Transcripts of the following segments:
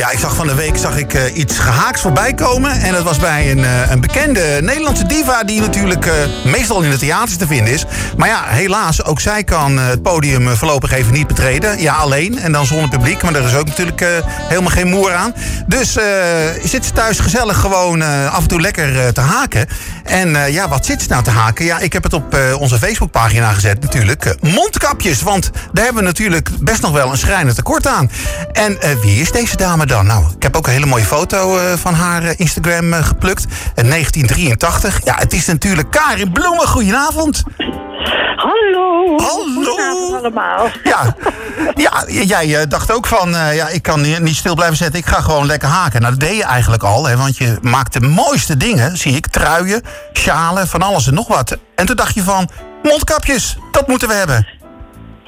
Ja, ik zag van de week zag ik, eh, iets gehaaks voorbij komen. En dat was bij een, eh, een bekende Nederlandse diva... die natuurlijk eh, meestal in de theaters te vinden is. Maar ja, helaas, ook zij kan het podium voorlopig even niet betreden. Ja, alleen en dan zonder publiek. Maar daar is ook natuurlijk helemaal geen moer aan. Dus zit ze thuis gezellig gewoon af en toe lekker te haken. En ja, wat zit ze nou te haken? Ja, ik heb het op onze Facebookpagina gezet natuurlijk. Mondkapjes, want daar hebben we natuurlijk best nog wel een schrijnend tekort aan. En wie is deze dame dan? Nou, ik heb ook een hele mooie foto eh, van haar eh, Instagram eh, geplukt. Eh, 1983. Ja, het is natuurlijk Karin Bloemen. Goedenavond. Hallo. Hallo. Allemaal. Ja, ja jij dacht ook van, ja, ik kan niet niet stil blijven zitten. Ik ga gewoon lekker haken. Nou, dat deed je eigenlijk al, hè, want je maakt de mooiste dingen, zie ik. Truien, sjalen, van alles en nog wat. En toen dacht je van, mondkapjes, dat moeten we hebben.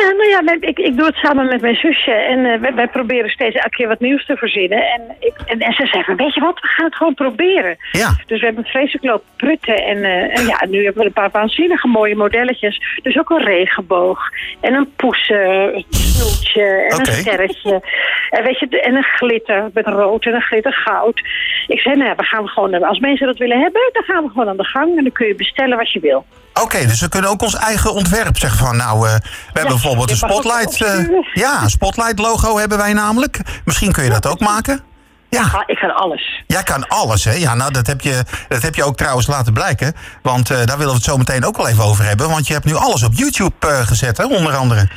Ja, nou ja, ik, ik doe het samen met mijn zusje. En eh, wij, wij proberen steeds elke keer wat nieuws te verzinnen. En, ik, en, en ze zeggen, weet je wat, we gaan het gewoon proberen. Ja. Dus we hebben vreselijk lopen prutten. En, eh, en ja, nu hebben we een paar waanzinnige mooie modelletjes. Dus ook een regenboog. En een poesen, een snoetje. En een sterretje. En, weet je, en een glitter met rood en een glitter goud. Ik zei, nou ja, we gaan gewoon, als mensen dat willen hebben, dan gaan we gewoon aan de gang. En dan kun je bestellen wat je wil. Oké, dus we kunnen ook ons eigen ontwerp zeggen van, nou, eh, we hebben bijvoorbeeld een spotlight. eh, ja, een spotlight logo hebben wij namelijk. Misschien kun je dat ook maken. Ja. Ik kan alles. Jij kan alles, hè? Ja, nou, dat heb je, dat heb je ook trouwens laten blijken. Want eh, daar willen we het zo meteen ook wel even over hebben. Want je hebt nu alles op YouTube gezet, hè? Onder andere.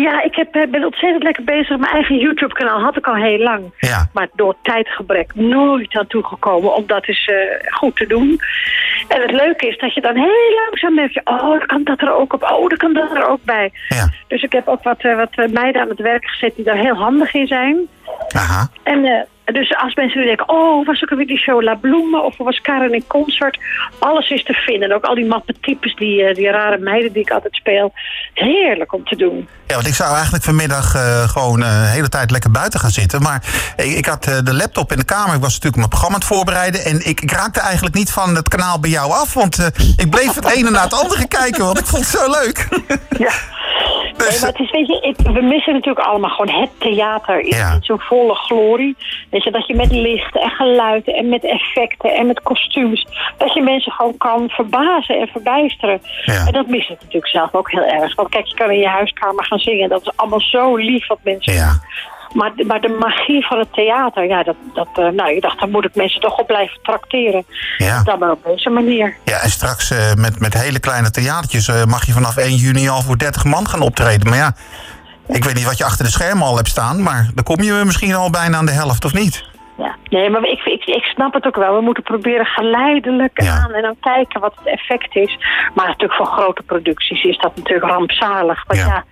Ja, ik heb, eh, ben ontzettend lekker bezig. Mijn eigen YouTube-kanaal had ik al heel lang. Ja. Maar door tijdgebrek nooit aan toegekomen om dat eens eh, goed te doen. En het leuke is dat je dan heel langzaam merkt... oh, dan kan dat er ook op, oh, dan kan dat er ook bij. Ja. Dus ik heb ook wat, eh, wat meiden aan het werk gezet die daar heel handig in zijn. Aha. En dus als mensen nu denken, oh, was ook weer die show La Bloemen of was Karen in concert, alles is te vinden. En ook al die mappe types, die, eh, die rare meiden die ik altijd speel, heerlijk om te doen. Ja, want ik zou eigenlijk vanmiddag eh, gewoon eh, de hele tijd lekker buiten gaan zitten. Maar ik, ik had de laptop in de kamer. Ik was natuurlijk mijn programma aan het voorbereiden. En ik, ik raakte eigenlijk niet van het kanaal bij jou af. Want ik bleef het ene na het andere kijken. Want ik vond het zo leuk. Ja. Nee, maar het is, weet je, ik- we missen natuurlijk allemaal gewoon het theater in, Ja. zo'n volle glorie. Weet je, dat je met licht en geluid en met effecten en met kostuums, dat je mensen gewoon kan verbazen en verbijsteren. Ja. En dat mis ik natuurlijk zelf ook heel erg. Want kijk, je kan in je huiskamer gaan zingen. Dat is allemaal zo lief wat mensen ja. Maar, maar de magie van het theater, ja, dat, dat, eh, nou, ik dacht, daar moet ik mensen toch op blijven trakteren. Ja. Dan maar op deze manier. Ja, en straks eh, met, met hele kleine theatertjes eh, mag je vanaf 1 juni al voor 30 man gaan optreden. Maar ja, ik weet niet wat je achter de schermen al hebt staan. Maar dan kom je misschien al bijna aan de helft, of niet? Ja. Nee, maar ik, ik, ik snap het ook wel. We moeten proberen geleidelijk Ja. aan en dan kijken wat het effect is. Maar natuurlijk voor grote producties is dat natuurlijk rampzalig. Want Ja. ja,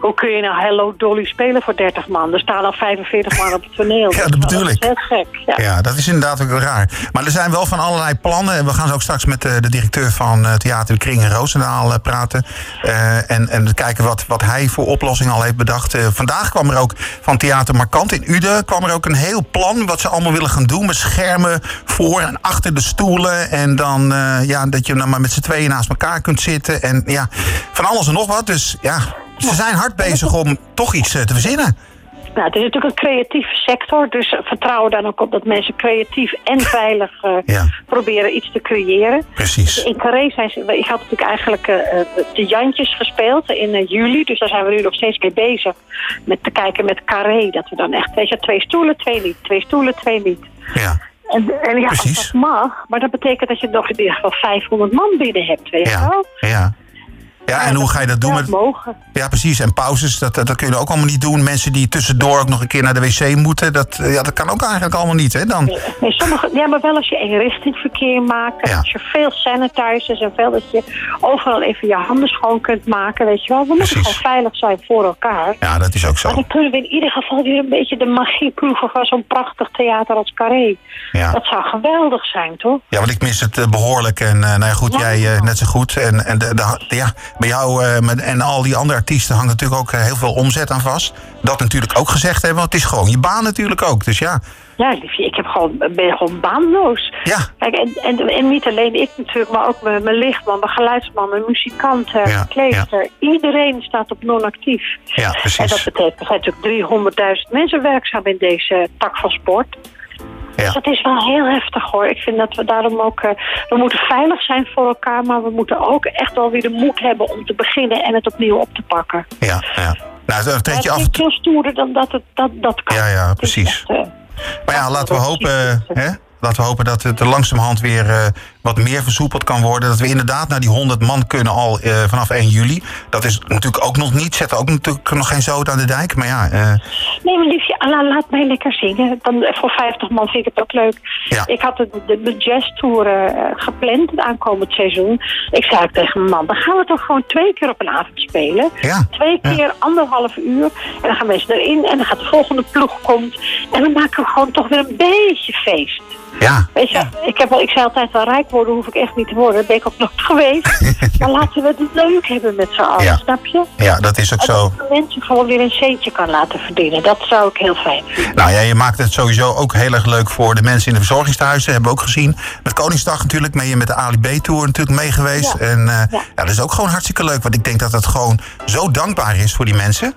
hoe kun je nou Hello Dolly spelen voor 30 man? Er staan al 45 man op het toneel. Ja, dat bedoel is ik. heel gek. Ja. Ja, dat is inderdaad ook raar. Maar er zijn wel van allerlei plannen. En we gaan ook straks met de, de directeur van eh, Theater de Kring in Roosendaal eh, praten. Eh, en, en kijken wat, wat hij voor oplossing al heeft bedacht. Eh, vandaag kwam er ook van Theater Markant in Uden... kwam er ook een heel plan wat ze allemaal willen gaan doen. Met schermen voor en achter de stoelen. En dan eh, ja, dat je dan maar met z'n tweeën naast elkaar kunt zitten. En ja, van alles en nog wat. Dus ja, ze zijn hard bezig om toch iets eh, te verzinnen. Nou, het is natuurlijk een creatieve sector, dus eh, vertrouw dan ook op dat mensen creatief en veilig eh, Ja. proberen iets te creëren. Precies. In Carré zijn ze, ik had natuurlijk eigenlijk eh, de Jantjes gespeeld in juli, dus daar zijn we nu nog steeds mee bezig met te kijken met Carré. Dat we dan echt, weet je, twee stoelen, twee niet, twee stoelen, twee niet. Ja. En, en ja, Precies. dat mag, maar dat betekent dat je nog in ieder geval 500 man binnen hebt, weet je Ja. wel? Ja. Ja, en hoe ga je dat doen? Met, wel mogen. Ja, precies. En pauzes, dat, dat, dat kun je ook allemaal niet doen. Mensen die tussendoor ook nog een keer naar de wc moeten, dat, eh, ja, dat kan ook eigenlijk allemaal niet. Hè? Dan, Nee, sommige, ja, maar wel als je eenrichtingverkeer maakt. Ja. Als je veel sanitizers en veel dat je overal even je handen schoon kunt maken. Weet je wel, we moeten Precies. gewoon veilig zijn voor elkaar. ja, dat is ook Maar zo. dan kunnen we in ieder geval weer een beetje de magie proeven van zo'n prachtig theater als Carré. Ja. Dat zou geweldig zijn, toch? Ja, want ik mis het eh, behoorlijk. En eh, nou ja, goed, Ja. jij net zo goed. En, en de, de, ja, bij jou eh, met, en al die andere artiesten hangt natuurlijk ook eh, heel veel omzet aan vast. Dat natuurlijk ook gezegd hebben, want het is gewoon je baan natuurlijk ook. Dus ja, Ja, liefje, ik heb gewoon, ben gewoon baanloos. ja, Kijk, en, en, en niet alleen ik natuurlijk, maar ook mijn, mijn lichtman, mijn geluidsman, mijn muzikant, eh, Ja, kleester. Iedereen staat op non-actief. ja, En dat precies. betekent, er zijn natuurlijk 300.000 mensen werkzaam in deze tak van sport. Ja. Dus dat is wel heel heftig hoor. Ik vind dat we daarom ook, eh, we moeten veilig zijn voor elkaar, maar we moeten ook echt wel weer de moed hebben om te beginnen en het opnieuw op te pakken. Ja, ja. Nou, dan treed je af is en toe. veel stoerder dan dat het dat, dat kan. Ja, ja, is precies. echt, eh, Maar ja, laten we dat hopen, hè, laten we hopen dat het er langzamerhand weer eh, wat meer versoepeld kan worden. Dat we inderdaad naar die 100 man kunnen al eh, vanaf 1 juli. Dat is natuurlijk ook nog niet, zet ook natuurlijk nog geen zoot aan de dijk. Maar ja, eh, Nee, maar liefje, la- laat mij lekker zingen. Dan, eh, voor 50 man vind ik het ook leuk. Ja. Ik had de, de, de jazztour eh, gepland het aankomend seizoen. Ik zei ook tegen mijn man, dan gaan we toch gewoon twee keer op een avond spelen. ja, Twee Ja. keer anderhalf uur. En dan gaan mensen erin en dan gaat de volgende ploeg komt. En dan maken we gewoon toch weer een beetje feest. ja. Weet je, ik, heb wel, ik zei altijd wel rijk worden hoef ik echt niet te worden. Dat ben ik ook nog geweest. maar laten we het leuk hebben met z'n allen, Ja. snap je? Ja, dat is ook En zo. dat mensen gewoon weer een centje kan laten verdienen. Dat zou ik heel fijn vinden. Nou ja, je maakt het sowieso ook heel erg leuk voor de mensen in de verzorgingstehuizen. Hebben we ook gezien. Met Koningsdag natuurlijk ben je met de Ali B-tour natuurlijk mee geweest. Ja. En eh, Ja. ja, dat is ook gewoon hartstikke leuk. Want ik denk dat het gewoon zo dankbaar is voor die mensen.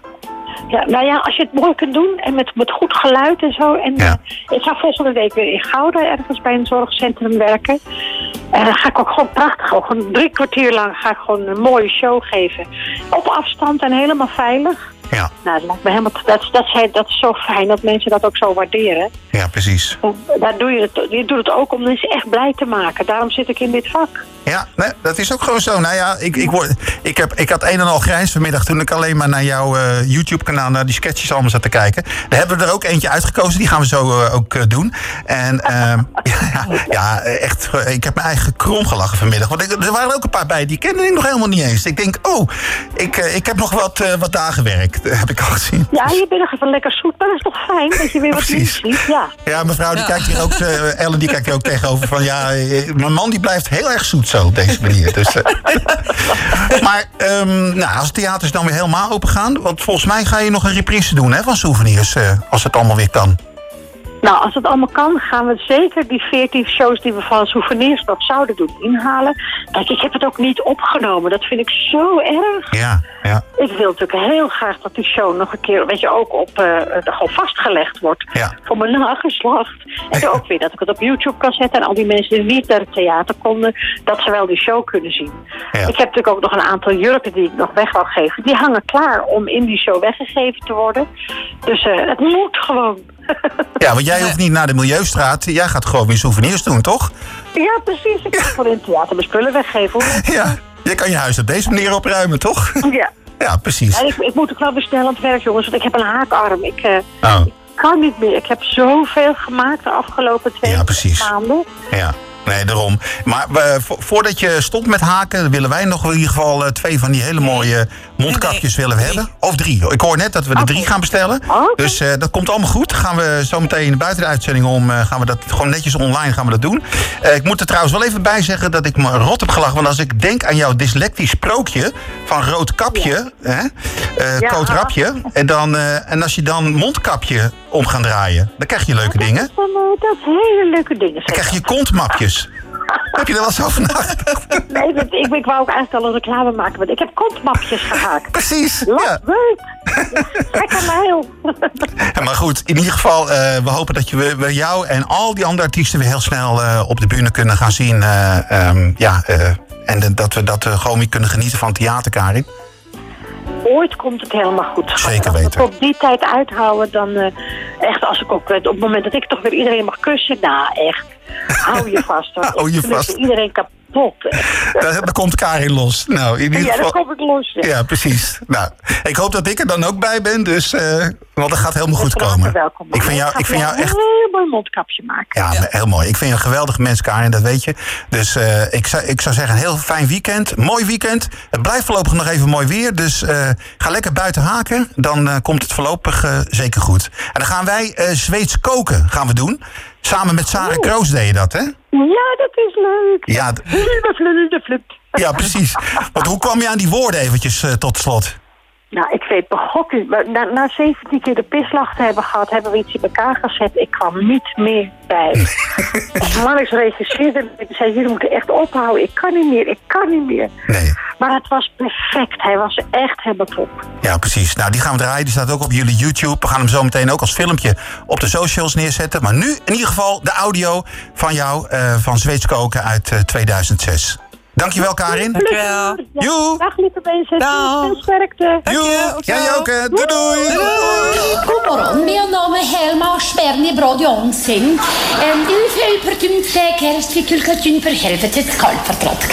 Ja, nou ja, als je het mooi kunt doen en met, met goed geluid en zo. En Ja. eh, ik ga volgende week weer in Gouda ergens bij een zorgcentrum werken. En dan ga ik ook gewoon prachtig, ook gewoon drie kwartier lang ga ik gewoon een mooie show geven. Op afstand en helemaal veilig. Ja, Nou, dat, lijkt me helemaal, dat, dat, is- dat is zo fijn dat mensen dat ook zo waarderen. ja precies. Daar doe je, het, je doet het ook om mensen echt blij te maken. Daarom zit ik in dit vak. Ja, nee, dat is ook gewoon zo. Nou ja, ik, ik, word, ik, heb, ik had een en al grijns vanmiddag toen ik alleen maar naar jouw eh, YouTube-kanaal, naar die sketches allemaal zat te kijken. Daar hebben we er ook eentje uitgekozen, die gaan we zo eh, ook eh, doen. En ehm, ja, ja, echt, ik heb mijn eigen krom gelachen vanmiddag. Want ik, er waren ook een paar bij, die kende ik nog helemaal niet eens. Ik denk, oh, ik, ik heb nog wat, wat dagen gewerkt, eh, heb ik al gezien. Ja, je bent nog even lekker zoet. Dat is toch fijn dat je weer wat nieuws ziet. Ja. Ja, mevrouw, die Ja. kijkt hier ook, eh, Ellen, die kijkt hier ook tegenover van, ja, eh, mijn man die blijft heel erg zoet zo op deze manier. Dus, eh. maar ehm, nou, als theaters dan weer helemaal open gaan, want volgens mij ga je nog een reprise doen hè, van souvenirs, eh, als het allemaal weer kan. Nou, als het allemaal kan, gaan we zeker die 14 shows die we van souvenirs nog zouden doen inhalen. Kijk, ik heb het ook niet opgenomen. Dat vind ik zo erg. Ja, ja, Ik wil natuurlijk heel graag dat die show nog een keer, weet je, ook op eh, gewoon vastgelegd wordt. Ja. Voor mijn nageslacht. En ook weer dat ik het op YouTube kan zetten. En al die mensen die niet naar het theater konden, dat ze wel die show kunnen zien. Ja. Ik heb natuurlijk ook nog een aantal jurken die ik nog weg wil geven. Die hangen klaar om in die show weggegeven te worden. Dus eh, het moet gewoon. ja, want jij hoeft niet naar de Milieustraat, jij gaat gewoon weer souvenirs doen, toch? Ja, precies. Ik kan gewoon in het theater mijn spullen weggeven. hoor. Ja, je kan je huis op deze manier opruimen, toch? Ja. Ja, precies. En ik, ik moet ook wel weer snel aan het werk, jongens. Want ik heb een haakarm. Ik eh, Oh, kan niet meer. Ik heb zoveel gemaakt de afgelopen twee Ja, precies. maanden. ja. Nee, daarom. Maar vo- voordat je stopt met haken, willen wij nog in ieder geval eh, twee van die hele mooie mondkapjes Nee, willen hebben. Of drie. Ik hoor net dat we er drie gaan bestellen. Oké. Dus eh, dat komt allemaal goed. Gaan we zo meteen buiten de uitzending om, eh, gaan we dat gewoon netjes online gaan we dat doen. Eh, ik moet er trouwens wel even bij zeggen dat ik me rot heb gelachen. Want als ik denk aan jouw dyslectisch sprookje van rood kapje, hè, eh Ja. kootrapje. En, dan, eh, en als je dan mondkapje om gaat draaien, dan krijg je leuke dingen. Zijn, eh, dat hele leuke dingen. Dan krijg je kontmapjes. Heb je er wel eens over nagedacht? Nee, ik, ik wou ook eigenlijk al een reclame maken. Want ik heb kontmapjes gehaakt. Precies. Wat leuk. Lekker. Ja, Maar goed, in ieder geval, eh, we hopen dat je, we, we jou en al die andere artiesten weer heel snel eh, op de bühne kunnen gaan zien. eh, ehm, ja, en dat we dat gewoon weer kunnen genieten van theater, Karin. Ooit komt het helemaal goed. schat. Zeker Als we weten. het op die tijd uithouden, dan echt als ik ook, op het moment dat ik toch weer iedereen mag kussen, nou echt, hou je vast. hoor. Hou je vast. Iedereen kapot. Daar, daar komt Karin los. Nou, in ieder Ja, dan geval. kom ik los. ja. Ja, precies. Nou, ik hoop dat ik er dan ook bij ben, dus, eh, want dat gaat helemaal goed komen. welkom. Ik vind jou, ik vind jou een echt heel mooi mondkapje maken. Ja, heel mooi. Ik vind je een geweldig mens, Karin, dat weet je. Dus eh, ik, zou, ik zou zeggen, een heel fijn weekend. Mooi weekend. Het blijft voorlopig nog even mooi weer. Dus eh, ga lekker buiten haken. Dan komt het voorlopig zeker goed. En dan gaan wij Zweeds koken gaan we doen. Samen met Sarah Kroos deed je dat, hè? Ja, dat is leuk. Ja. Ja, precies. Want hoe kwam je aan die woorden eventjes uh, tot slot? Nou, ik weet begot niet. Na, na 17 keer de pislag te hebben gehad, hebben we iets in elkaar gezet. Ik kwam niet meer bij. Marx regisseerde, zei jullie moeten echt ophouden. Ik kan niet meer, ik kan niet meer. Nee. Maar het was perfect. Hij was echt helemaal top. Ja, precies. Nou, die gaan we draaien. Die staat ook op jullie YouTube. We gaan hem zo meteen ook als filmpje op de socials neerzetten. Maar nu in ieder geval de audio van jou, uh, van Zweeds koken uit uh, 2006. Dankjewel, Karin. Dankjewel. Joe. Dag, lieve mensen. Dag. Veel sterkte. Joe. Jij ook. Doei, doei. God morgon. Mijn naam is Helma Sperni Brod Jansson. En u helpertum säkerst vi kulkatun för helvetet kalvertrott.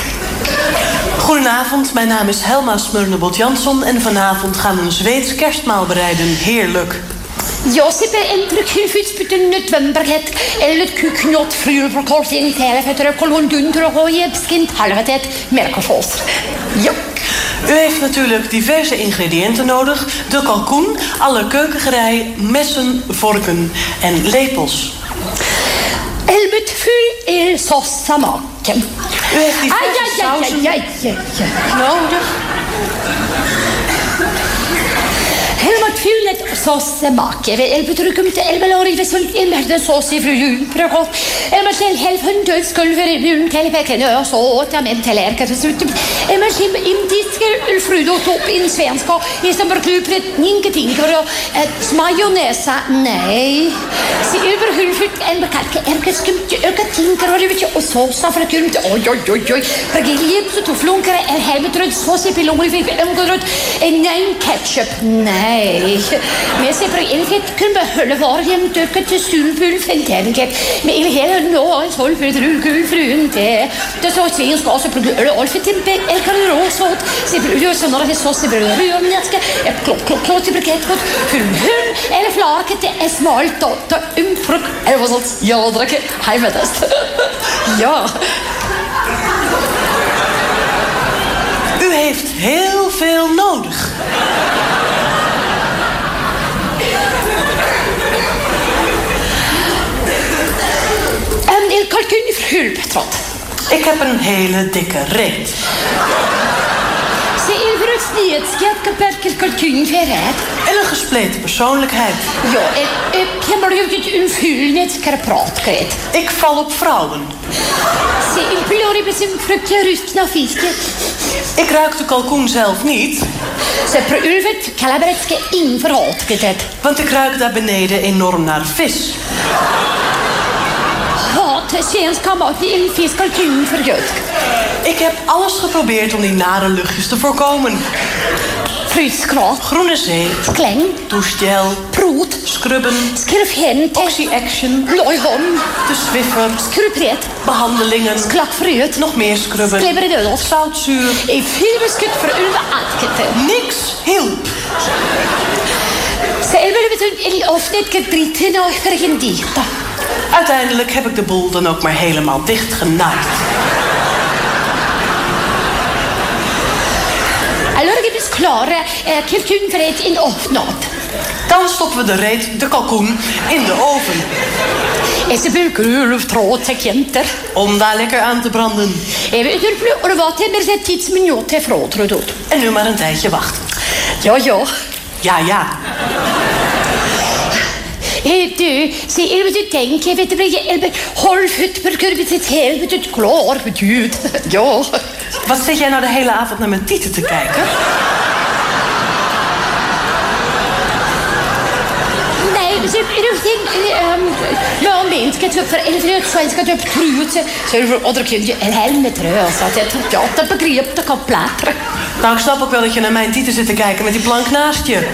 Goedenavond, mijn naam is Helma Smurnebot Jansson en vanavond gaan we een Zweeds kerstmaal bereiden. Heerlijk. Jag sitter en tryckhuvudsbyten nödvändighet eller kuknott frurförkors in helvetet och kolondunder och jebskint helvetet melkofos. Ja. U heeft natuurlijk diverse ingrediënten nodig. De kalkoen, alle keukengerei, messen, vorken en lepels. Helmet fyll er sosamaken. U heeft diverse sausen nodig. Helmet fyll et sossemaker, elbetryckmt, elbelorifesult, elmärtensås i fru julprokop, elmarskell helfhundödskulver, munkelpäcken, ösåta, mentelerkatesutut, elmarskell indisker, ulfrudotop, insvenska, isamburklupret, ninketinker, majonnäsa. nej. Se överhulfut, elbekalke, erkeskumt, ökatinker, och såsa, frakulmt, oj, oj, oj, oj, fragiljet, toflunkare, elhelmetröd, sås i pilorifik, En nej, ketchup, nej. Men se för ilfet kun behålla var hem döka till sulpul fentenket. Men il hela nå en sol för drulkul frun det. Det så tvin ska så plugga olfet tempe el kan rosot. Se för ulö så några sås i bröd römnäska. Ett klock klock klock i brikettgott. Hum hum eller flaket det är smalt och ta umfruk. Eller vad sånt. Jag dricker heimetest. Ja. U heeft heel veel nodig. Ik heb een hele dikke reet. Il bruk snietskat kaperkel kalkun ferret. En een gespleten persoonlijkheid. Ja, ik, heb maar ut een fulnet karapratgret. Ik val op vrouwen. Se il plori besim frukja ruskna fiske. Ik ruik de kalkoen zelf niet, Se pro ulvet kalabretske inför hatgetet. want ik ruik daar beneden enorm naar vis. Fisk kalkun för gött. Ik heb alles geprobeerd om die nare luchtjes te voorkomen. Fryskrat, Groene zee, kläng, douchegel, prot, scrubben, skrufhente, oxy-action, lojhon, de Swiffer, skrupret, behandelingen, klackfröet, nog meer scrubben, dödos. zoutzuur. I filbeskut för ulva altkete. Niks hielp. Se elbele betun il ofnet gedritten och vergendita. Uiteindelijk heb ik de boel dan ook maar helemaal dicht genaaid. Allora che bis klara eh, kalkun för ett in offnat. Dan stoppen we de reet, de kalkoen, in de oven. Es är bulkur och tråd till kenter. Om daar lekker aan te branden. Even sett tidsminut till från tror du. En nu maar een tijdje wachten. Ja, ja. Ja, ja. Du, se er du tänker, vet du, håll fut per kurbet ett helvete ut klar för Gud. Ja. Wat zit jij nou de hele avond naar mijn tieten te kijken? Ehm, ja, minska typ för eller för svenska typ trut så så är det och det kunde en helmet röd så att jag tror jag att det begrep det kan plättra. Nou, ik snap ook wel dat je naar mijn tieten zit te kijken met die plank naast je.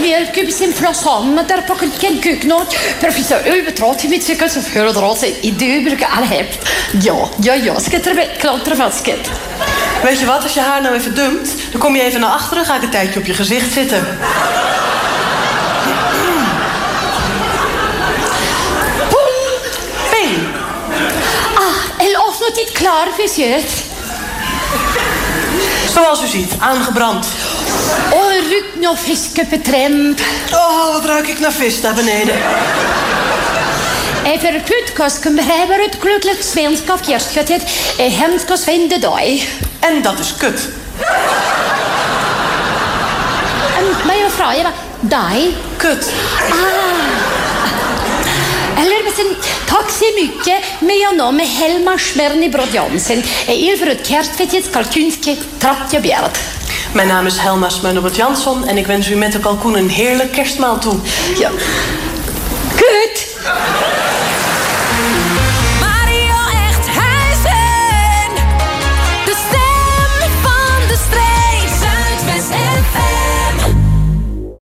Väl kubb sin flassan med där på kan kuknot professor Ulvetra till mitt så föredrar sig i du brukar alla häft. Ja, ja, ja, ska tra klantra vasket. Weet je wat, als je haar nou even dumpt, dan kom je even naar achteren, ga ik een tijdje op je gezicht zitten. Ping! Ah, el osnot dit klar för sjöt. Zoals u ziet, aangebrand. Och, ruik nog op het tramp. Oh, wat ruik ik naar vis daar beneden. En för kan behöver ett glögligt svenska fjärskottet hemska svinde dag. En dat is kut. Maar jag frågar vad dag? Kut. Eller sen, tack så mycket med jag nå med Helma Smerny Brod Jansen. Il för ett kerstfetjes kalkunske trappje bjärd. Mijn naam is Helma Smeunerbert Jansson en ik wens u met de kalkoen een heerlijk kerstmaal toe. Ja.